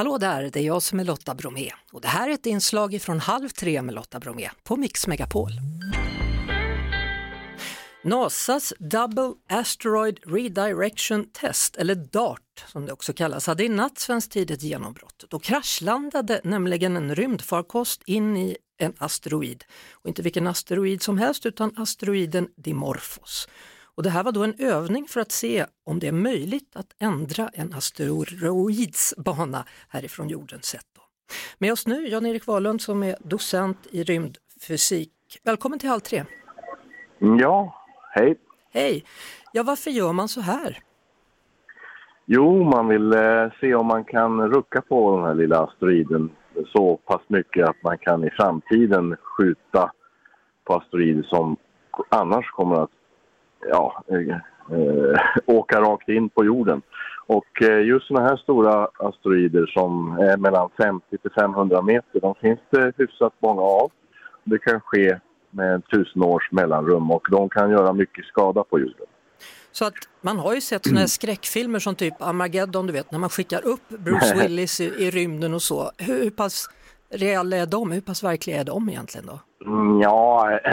Hallå där, det är jag som är Lotta Bromé och det här är ett inslag från Halv tre med Lotta Bromé på Mix Megapol. NASAs Double Asteroid Redirection Test, eller DART som det också kallas, hade i natt svensk tid ett genombrott. Då kraschlandade nämligen en rymdfarkost in i en asteroid. Och inte vilken asteroid som helst utan asteroiden Dimorphos. Och det här var då en övning för att se om det är möjligt att ändra en asteroids bana härifrån jordens sett. Då. Med oss nu Jan-Erik Wahlund som är docent i rymdfysik. Välkommen till Halv tre. Ja, hej. Hej. Ja, varför gör man så här? Jo, man vill eh, se om man kan rucka på den här lilla asteroiden så pass mycket att man kan i framtiden skjuta på asteroider som annars kommer att ja, eh, eh, åka rakt in på jorden. Och eh, just sådana här stora asteroider som är mellan 50 till 500 meter, de finns det hyfsat många av. Det kan ske med tusen års mellanrum och de kan göra mycket skada på jorden. Så att man har ju sett sådana här skräckfilmer som typ Armageddon, du vet, när man skickar upp Bruce Willis i, i rymden och så. Hur, hur pass reella är de? Hur pass verkliga är de egentligen då? Mm, ja,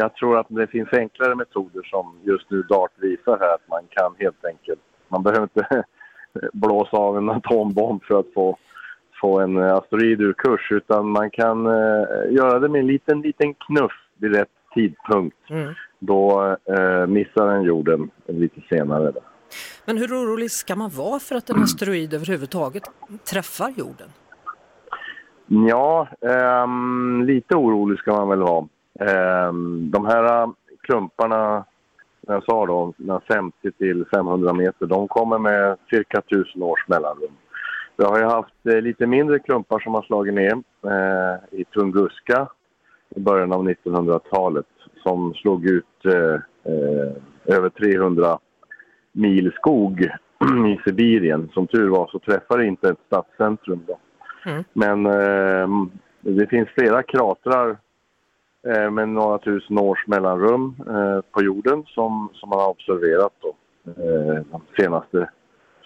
jag tror att det finns enklare metoder som just nu DART visar här att man kan helt enkelt, man behöver inte blåsa av en atombomb för att få, få en asteroid ur kurs utan man kan uh, göra det med en liten, liten knuff vid rätt tidpunkt. Mm. Då uh, missar den jorden lite senare. Då. Men hur orolig ska man vara för att en asteroid överhuvudtaget träffar jorden? Ja, um, lite orolig ska man väl vara. Um, de här äh, klumparna, som jag sa då, 50 till 500 meter, de kommer med cirka 1000 års mellanrum. Vi har ju haft eh, lite mindre klumpar som har slagit ner eh, i Tunguska i början av 1900-talet som slog ut eh, eh över 300 mil skog i Sibirien. Som tur var så träffade inte ett stadscentrum då. Mm. Men eh, det finns flera kratrar eh, med några tusen års mellanrum eh, på jorden som, som man har observerat då, eh, de senaste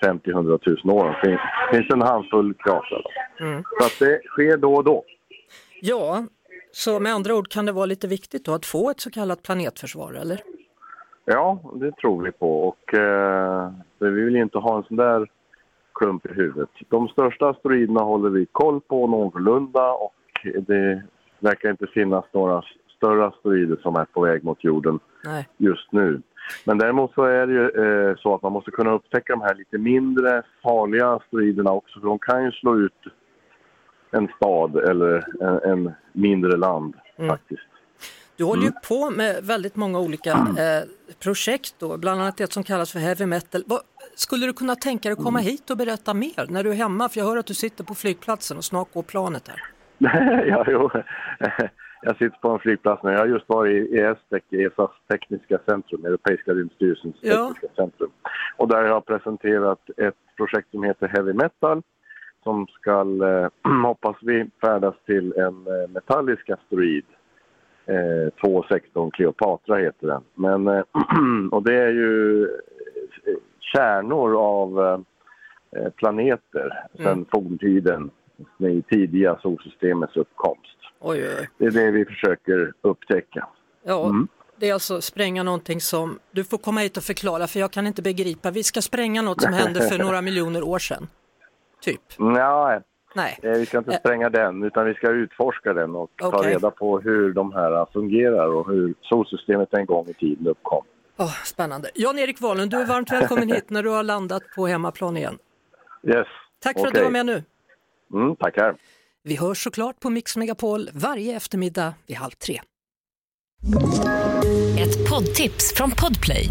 50-100 000 åren. Det finns, finns en handfull kratrar. Mm. Så att det sker då och då. Ja, så med andra ord kan det vara lite viktigt då att få ett så kallat planetförsvar, eller? Ja, det tror vi på och eh, vi vill inte ha en sån där klump i huvudet. De största asteroiderna håller vi koll på någorlunda och det verkar inte finnas några större asteroider som är på väg mot jorden Nej. just nu. Men däremot så är det ju eh, så att man måste kunna upptäcka de här lite mindre farliga asteroiderna också för de kan ju slå ut en stad eller en, en mindre land mm. faktiskt. Du håller ju mm. på med väldigt många olika eh, projekt då, bland annat ett som kallas för heavy metal. Vad, skulle du kunna tänka dig att komma mm. hit och berätta mer när du är hemma? För jag hör att du sitter på flygplatsen och snart går planet här. ja, jo. Jag sitter på en flygplats nu. Jag har just varit i ESTEC, ESAs tekniska centrum, Europeiska rymdstyrelsens ja. tekniska centrum. Och där har jag presenterat ett projekt som heter Heavy Metal som ska, eh, hoppas vi, färdas till en eh, metallisk asteroid. Eh, 216 Cleopatra heter den. Men, eh, och det är ju kärnor av eh, eh, planeter sedan mm. forntiden, i tidiga solsystemets uppkomst. Oj, oj. Det är det vi försöker upptäcka. Ja, mm. Det är alltså spränga någonting som, du får komma hit och förklara för jag kan inte begripa, vi ska spränga något som hände för några miljoner år sedan. Typ. Ja, Nej. Eh, vi ska inte spränga den utan vi ska utforska den och okay. ta reda på hur de här fungerar och hur solsystemet en gång i tiden uppkom. Oh, spännande. Jan-Erik Wahlund, du är varmt välkommen hit när du har landat på hemmaplan igen. Yes. Tack för okay. att du var med nu. Mm, tackar. Vi hörs såklart på Mix Megapol varje eftermiddag vid halv tre. Ett poddtips från Podplay.